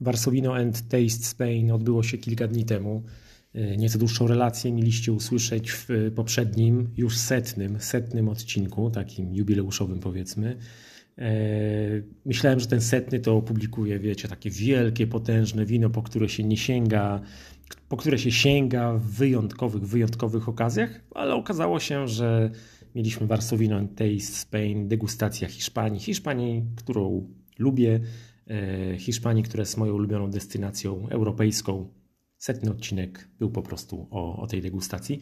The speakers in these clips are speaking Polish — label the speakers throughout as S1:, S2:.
S1: Varsovino and Taste Spain odbyło się kilka dni temu. E, nieco dłuższą relację mieliście usłyszeć w poprzednim, już setnym, setnym odcinku, takim jubileuszowym powiedzmy. E, myślałem, że ten setny to opublikuje, wiecie, takie wielkie, potężne wino, po które się nie sięga, po które się sięga w wyjątkowych, wyjątkowych okazjach, ale okazało się, że mieliśmy Varsovino and Taste Spain, degustacja Hiszpanii. Hiszpanii, którą lubię, e, Hiszpanii, która jest moją ulubioną destynacją europejską. Setny odcinek był po prostu o, o tej degustacji.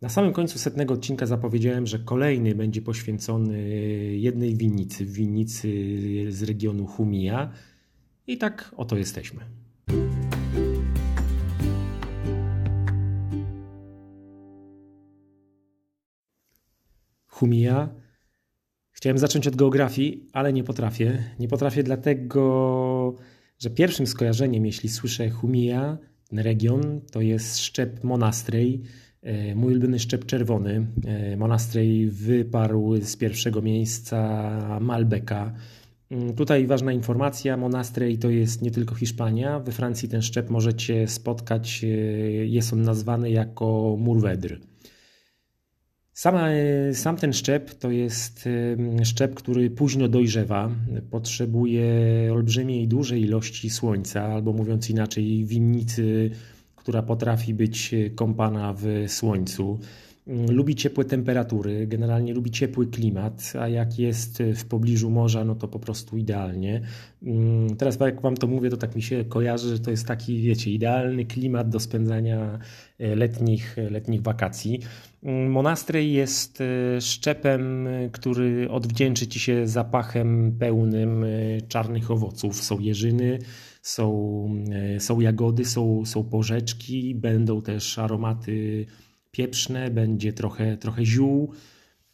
S1: Na samym końcu setnego odcinka zapowiedziałem, że kolejny będzie poświęcony jednej winnicy, winnicy z regionu Humia. I tak oto jesteśmy. Humia. Chciałem zacząć od geografii, ale nie potrafię. Nie potrafię dlatego, że pierwszym skojarzeniem, jeśli słyszę Humia, ten region, to jest szczep Monastrej, e, mój ulubiony szczep czerwony. E, Monastrej wyparł z pierwszego miejsca Malbeka. Mm, tutaj ważna informacja, Monastrej to jest nie tylko Hiszpania. We Francji ten szczep możecie spotkać, e, jest on nazwany jako Murwedr. Sama, e, sam ten szczep to jest szczep, który późno dojrzewa, potrzebuje olbrzymiej, dużej ilości słońca, albo mówiąc inaczej, winnicy, która potrafi być kąpana w słońcu. Mm, lubi ciepłe temperatury, generalnie lubi ciepły klimat, a jak jest w pobliżu morza, no to po prostu idealnie. Mm, teraz jak wam to mówię, to tak mi się kojarzy, że to jest taki, wiecie, idealny klimat do spędzania e, letnich, letnich wakacji. Mm, Monastrej jest e, szczepem, który odwdzięczy ci się zapachem pełnym e, czarnych owoców. Są jeżyny, są, są jagody, są, są porzeczki, będą też aromaty pieprzne, będzie trochę, trochę ziół.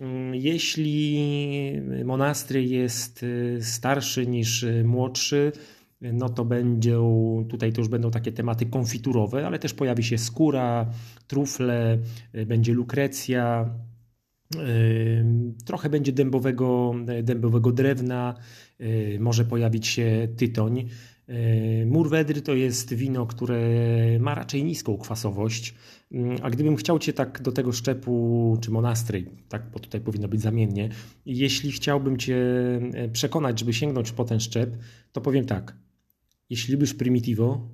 S1: Mm, jeśli monastry jest y, starszy niż y, młodszy, no to będą, tutaj to już będą takie tematy konfiturowe, ale też pojawi się skóra, trufle, y, będzie lukrecja, trochę będzie dębowego, dębowego drewna, może pojawić się tytoń. Murwedry to jest wino, które ma raczej niską kwasowość, Mm, a gdybym chciał Cię tak do tego szczepu, czy monastry, tak, bo tutaj powinno być zamiennie, jeśli chciałbym Cię e, przekonać, żeby sięgnąć po ten szczep, to powiem tak. Jeśli lubisz Primitivo,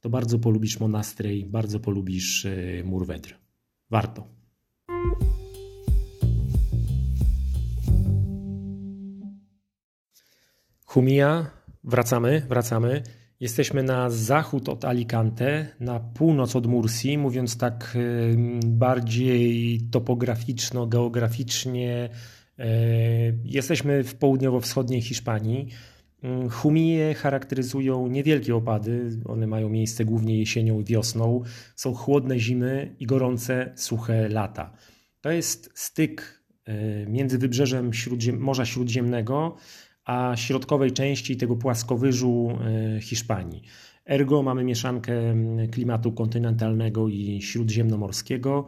S1: to bardzo polubisz monastry, bardzo polubisz e, Murwedr. Warto. Humia, wracamy, wracamy. Jesteśmy na zachód od Alicante, na północ od Mursi, mówiąc tak bardziej topograficzno-geograficznie. E, jesteśmy w południowo-wschodniej Hiszpanii. Humie charakteryzują niewielkie opady, one mają miejsce głównie jesienią i wiosną. Są chłodne zimy i gorące, suche lata. To jest styk między wybrzeżem Śródziem Morza Śródziemnego a środkowej części tego płaskowyżu e, Hiszpanii. Ergo mamy mieszankę klimatu kontynentalnego i śródziemnomorskiego.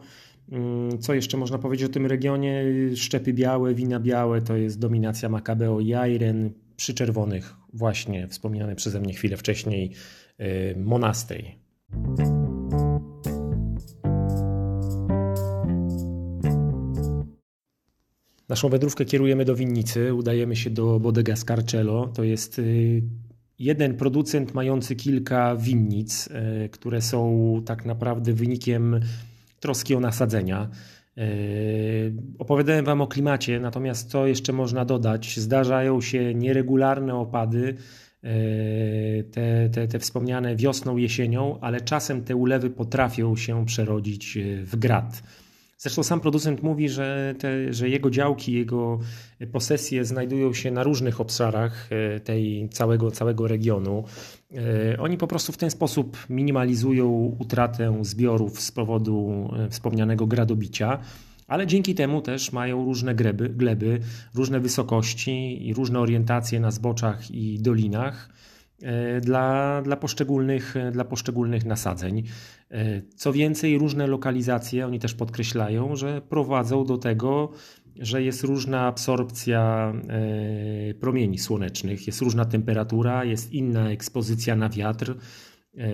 S1: Mm, co jeszcze można powiedzieć o tym regionie? Szczepy białe, wina białe to jest dominacja Macabeo i Ayren, przy czerwonych właśnie wspomniany przeze mnie chwilę wcześniej e, Monastej. Naszą wędrówkę kierujemy do winnicy, udajemy się do Bodega Scarcello. To jest y, jeden producent mający kilka winnic, y, które są tak naprawdę wynikiem troski o nasadzenia. Y, opowiadałem Wam o klimacie, natomiast co jeszcze można dodać? Zdarzają się nieregularne opady, te, te, te wspomniane wiosną, jesienią, ale czasem te ulewy potrafią się przerodzić w grad. Zresztą sam producent mówi, że, te, że jego działki, jego posesje znajdują się na różnych obszarach e, tej całego, całego regionu. E, oni po prostu w ten sposób minimalizują utratę zbiorów z powodu e, wspomnianego gradobicia ale dzięki temu też mają różne gleby, gleby, różne wysokości i różne orientacje na zboczach i dolinach. E, dla, dla, poszczególnych, dla poszczególnych nasadzeń. E, co więcej, różne lokalizacje, oni też podkreślają, że prowadzą do tego, że jest różna absorpcja e, promieni słonecznych, jest różna temperatura, jest inna ekspozycja na wiatr. E,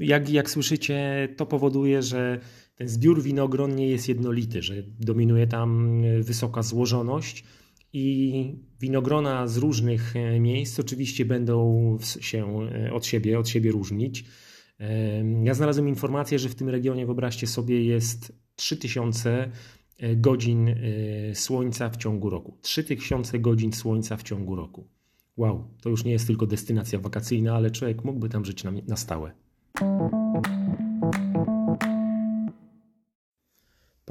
S1: jak, jak słyszycie, to powoduje, że ten zbiór winogron nie jest jednolity, że dominuje tam wysoka złożoność i winogrona z różnych miejsc oczywiście będą się od siebie, od siebie różnić. Ja znalazłem informację, że w tym regionie, wyobraźcie sobie, jest 3000 e, godzin e, słońca w ciągu roku. 3000 godzin słońca w ciągu roku. Wow, to już nie jest tylko destynacja wakacyjna, ale człowiek mógłby tam żyć na, na stałe.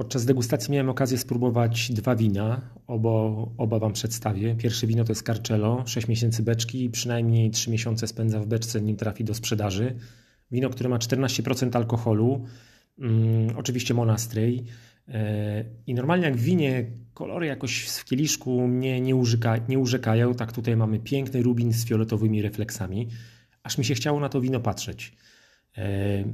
S1: Podczas degustacji miałem okazję spróbować dwa wina. Oba, oba Wam przedstawię. Pierwsze wino to jest Carcello, 6 miesięcy beczki i przynajmniej 3 miesiące spędza w beczce, nim trafi do sprzedaży. Wino, które ma 14% alkoholu, mm, oczywiście Monastrej. E, I normalnie jak w winie kolory jakoś w kieliszku mnie nie, użyka, nie urzekają, tak tutaj mamy piękny rubin z fioletowymi refleksami. Aż mi się chciało na to wino patrzeć. E,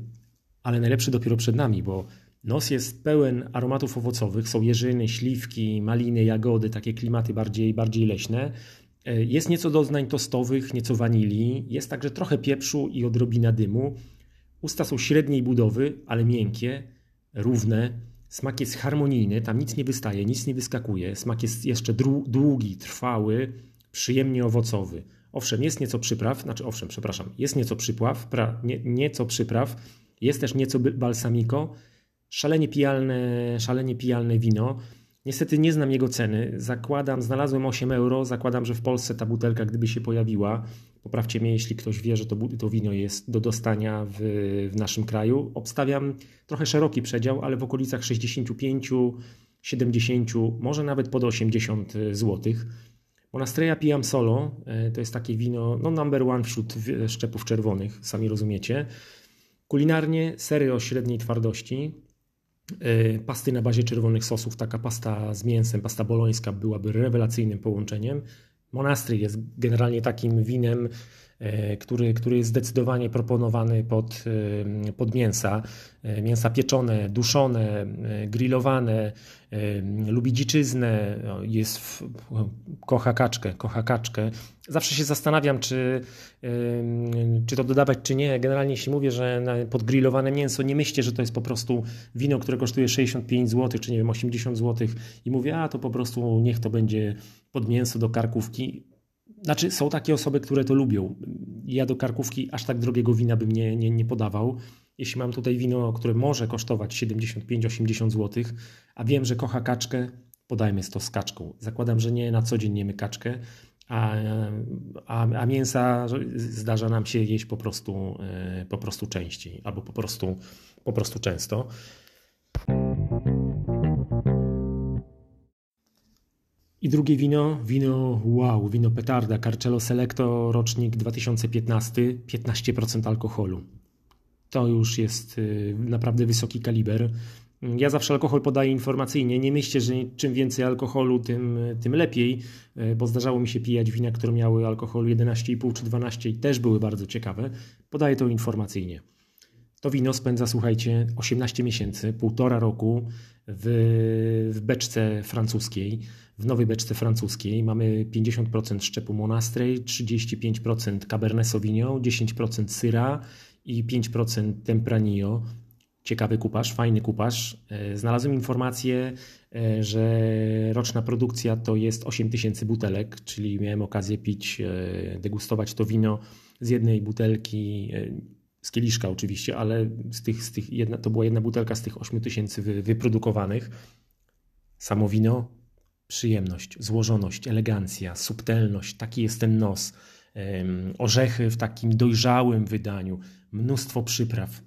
S1: ale najlepsze dopiero przed nami, bo nos jest pełen aromatów owocowych. Są jeżyny, śliwki, maliny, jagody, takie klimaty bardziej, bardziej leśne. E, jest nieco doznań tostowych, nieco wanilii, jest także trochę pieprzu i odrobina dymu. Usta są średniej budowy, ale miękkie, równe. Smak jest harmonijny, tam nic nie wystaje, nic nie wyskakuje. Smak jest jeszcze długi, trwały, przyjemnie owocowy. Owszem, jest nieco przypraw, znaczy owszem, przepraszam, jest nieco przypraw, pra, nie, nieco przypraw, jest też nieco balsamiko, szalenie pijalne, szalenie pijalne wino. Niestety nie znam jego ceny. Zakładam, znalazłem 8 euro. Zakładam, że w Polsce ta butelka, gdyby się pojawiła, poprawcie mnie, jeśli ktoś wie, że to, to wino jest do dostania w, w naszym kraju. Obstawiam trochę szeroki przedział, ale w okolicach 65, 70, może nawet pod 80 zł. Monastreja Pijam Solo e, to jest takie wino, no number one wśród szczepów czerwonych, sami rozumiecie. Kulinarnie sery o średniej twardości, E, pasty na bazie czerwonych sosów. Taka pasta z mięsem, pasta bolońska byłaby rewelacyjnym połączeniem. Monastry jest generalnie takim winem, który, który jest zdecydowanie proponowany pod, e, pod mięsa. Mięsa pieczone, duszone, grillowane, lubi dziczyznę, jest w, kocha kaczkę, kocha kaczkę. Zawsze się zastanawiam, czy, czy to dodawać, czy nie. Generalnie jeśli mówię, że pod grillowane mięso, nie myślcie, że to jest po prostu wino, które kosztuje 65 zł, czy nie wiem, 80 zł i mówię, a to po prostu niech to będzie pod mięso do karkówki. Znaczy, są takie osoby, które to lubią. Ja do karkówki aż tak drogiego wina bym nie, nie, nie podawał. Jeśli mam tutaj wino, które może kosztować 75-80 zł, a wiem, że kocha kaczkę, podajmy to z kaczką. Zakładam, że nie na co dzień jemy kaczkę, a, a, a mięsa zdarza nam się jeść po prostu, e, po prostu częściej albo po prostu, po prostu często. I drugie wino, wino wow, wino petarda, Carcello Selecto, rocznik 2015, 15% alkoholu. To już jest y, naprawdę wysoki kaliber. Ja zawsze alkohol podaję informacyjnie. Nie myślcie, że czym więcej alkoholu, tym, tym lepiej, y, bo zdarzało mi się pijać wina, które miały alkoholu 11,5 czy 12 i też były bardzo ciekawe. Podaję to informacyjnie. To wino spędza, słuchajcie, 18 miesięcy, półtora roku w, w beczce francuskiej, w nowej beczce francuskiej. Mamy 50% szczepu Monastrej, 35% Cabernet Sauvignon, 10% syra i 5% Tempranillo. Ciekawy kupasz, fajny kupasz. E, znalazłem informację, e, że roczna produkcja to jest 8000 butelek, czyli miałem okazję pić, e, degustować to wino z jednej butelki, z kieliszka oczywiście, ale z tych, z tych jedna, to była jedna butelka z tych 8000 wy, wyprodukowanych. Samo wino, przyjemność, złożoność, elegancja, subtelność, taki jest ten nos. Orzechy w takim dojrzałym wydaniu, mnóstwo przypraw.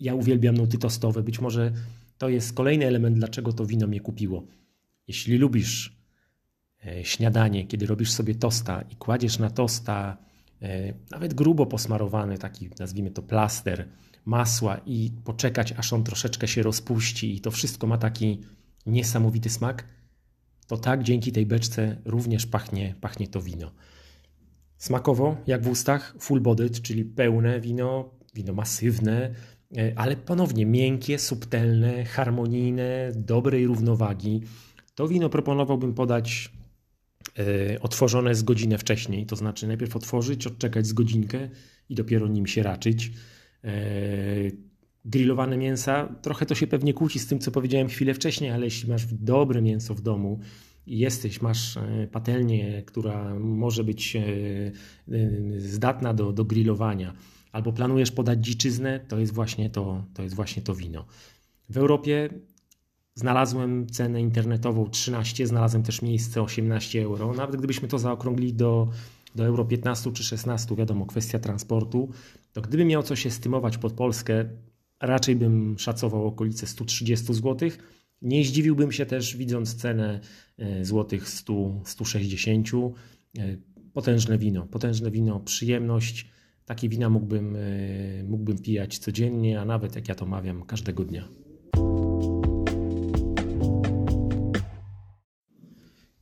S1: Ja uwielbiam nuty tostowe. Być może to jest kolejny element, dlaczego to wino mnie kupiło. Jeśli lubisz e, śniadanie, kiedy robisz sobie tosta i kładziesz na tosta e, nawet grubo posmarowany, taki nazwijmy to plaster, masła i poczekać, aż on troszeczkę się rozpuści i to wszystko ma taki niesamowity smak, to tak dzięki tej beczce również pachnie, pachnie to wino. Smakowo, jak w ustach, full bodied, czyli pełne wino, wino masywne, e, ale ponownie miękkie, subtelne, harmonijne, dobrej równowagi. To wino proponowałbym podać e, otworzone z godzinę wcześniej, to znaczy najpierw otworzyć, odczekać z godzinkę i dopiero nim się raczyć. E, grillowane mięsa, trochę to się pewnie kłóci z tym, co powiedziałem chwilę wcześniej, ale jeśli masz dobre mięso w domu, jesteś, masz e, patelnię, która może być zdatna do, do grillowania, albo planujesz podać dziczyznę, to jest właśnie to, to jest właśnie to wino. W Europie znalazłem cenę internetową 13, znalazłem też miejsce 18 euro. Nawet gdybyśmy to zaokrąglili do, do euro 15 czy 16, wiadomo, kwestia transportu, to gdyby miał coś estymować pod Polskę, raczej bym szacował okolice 130 zł. Nie zdziwiłbym się też, widząc cenę e, złotych 100, 160. E, potężne wino, potężne wino, przyjemność. Takie wina mógłbym, e, mógłbym pijać codziennie, a nawet jak ja to mawiam, każdego dnia.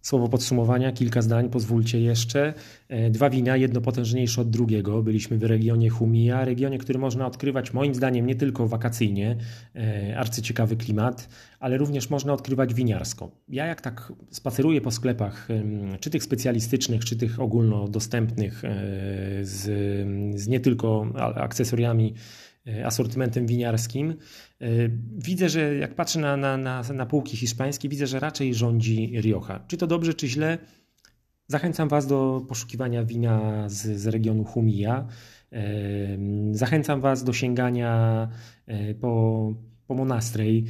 S1: Słowo podsumowania, kilka zdań, pozwólcie jeszcze. E, dwa wina, jedno potężniejsze od drugiego. Byliśmy w regionie Humia, regionie, który można odkrywać moim zdaniem nie tylko wakacyjnie, e, arcyciekawy klimat, ale również można odkrywać winiarsko. Ja jak tak spaceruję po sklepach, czy tych specjalistycznych, czy tych ogólnodostępnych, e, z, z nie tylko akcesoriami asortymentem winiarskim. E, widzę, że jak patrzę na, na, na, na półki hiszpańskie, widzę, że raczej rządzi Rioja. Czy to dobrze, czy źle? Zachęcam Was do poszukiwania wina z, z regionu Humilla. E, zachęcam Was do sięgania po po Monastrej.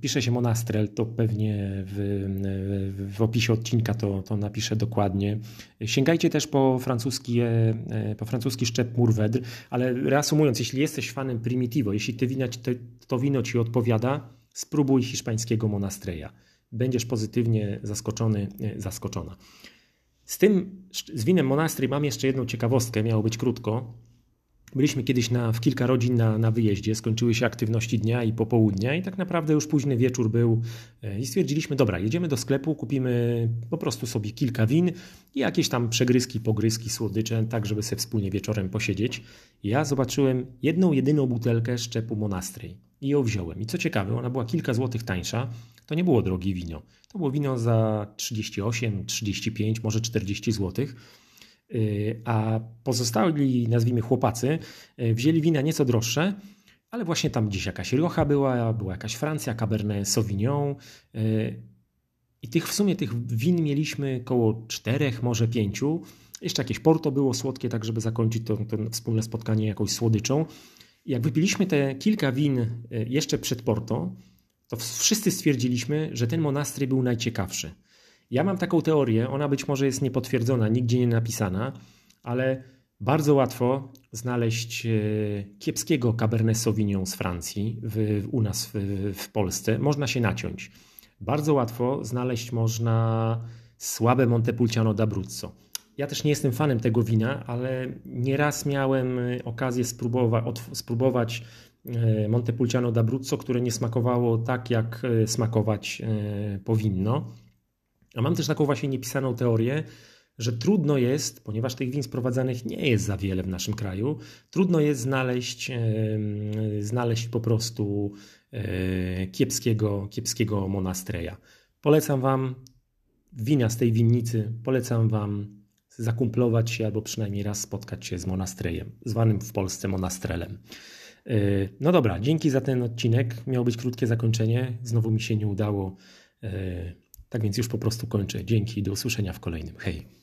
S1: Pisze się Monastrel, to pewnie w, w opisie odcinka to, to napiszę dokładnie. Sięgajcie też po francuski, po francuski szczep Mourvedre, ale reasumując, jeśli jesteś fanem Primitivo, jeśli te wina, to, to wino Ci odpowiada, spróbuj hiszpańskiego Monastreja. Będziesz pozytywnie zaskoczony, zaskoczona. Z tym, z winem Monastrej mam jeszcze jedną ciekawostkę, miało być krótko. Byliśmy kiedyś na, w kilka rodzin na, na wyjeździe, skończyły się aktywności dnia i popołudnia i tak naprawdę już późny wieczór był e, i stwierdziliśmy, dobra, jedziemy do sklepu, kupimy po prostu sobie kilka win i jakieś tam przegryzki, pogryzki, słodycze, tak żeby sobie wspólnie wieczorem posiedzieć. Ja zobaczyłem jedną, jedyną butelkę szczepu Monastrej i ją wziąłem. I co ciekawe, ona była kilka złotych tańsza, to nie było drogie wino. To było wino za 38, 35, może 40 złotych a pozostali, nazwijmy chłopacy, y, wzięli wina nieco droższe, ale właśnie tam gdzieś jakaś Rioja była, była jakaś Francja, Cabernet Sauvignon y, i tych w sumie tych win mieliśmy około czterech, może pięciu. Jeszcze jakieś Porto było słodkie, tak żeby zakończyć to, to wspólne spotkanie jakąś słodyczą. I jak wypiliśmy te kilka win jeszcze przed Porto, to wszyscy stwierdziliśmy, że ten monastry był najciekawszy. Ja mam taką teorię, ona być może jest niepotwierdzona, nigdzie nie napisana, ale bardzo łatwo znaleźć e, kiepskiego Cabernet Sauvignon z Francji w, u nas w, w Polsce. Można się naciąć. Bardzo łatwo znaleźć można słabe Montepulciano d'Abruzzo. Ja też nie jestem fanem tego wina, ale nieraz miałem okazję spróbować, spróbować e, Montepulciano d'Abruzzo, które nie smakowało tak, jak e, smakować powinno. A mam też taką właśnie niepisaną teorię, że trudno jest, ponieważ tych win sprowadzanych nie jest za wiele w naszym kraju, trudno jest znaleźć, znaleźć po prostu e, kiepskiego, kiepskiego monastreja. Polecam Wam wina z tej winnicy, polecam Wam zakumplować się albo przynajmniej raz spotkać się z monastrejem, zwanym w Polsce monastrelem. E, no dobra, dzięki za ten odcinek. Miało być krótkie zakończenie, znowu mi się nie udało e, tak więc już po prostu kończę. Dzięki, do usłyszenia w kolejnym. Hej.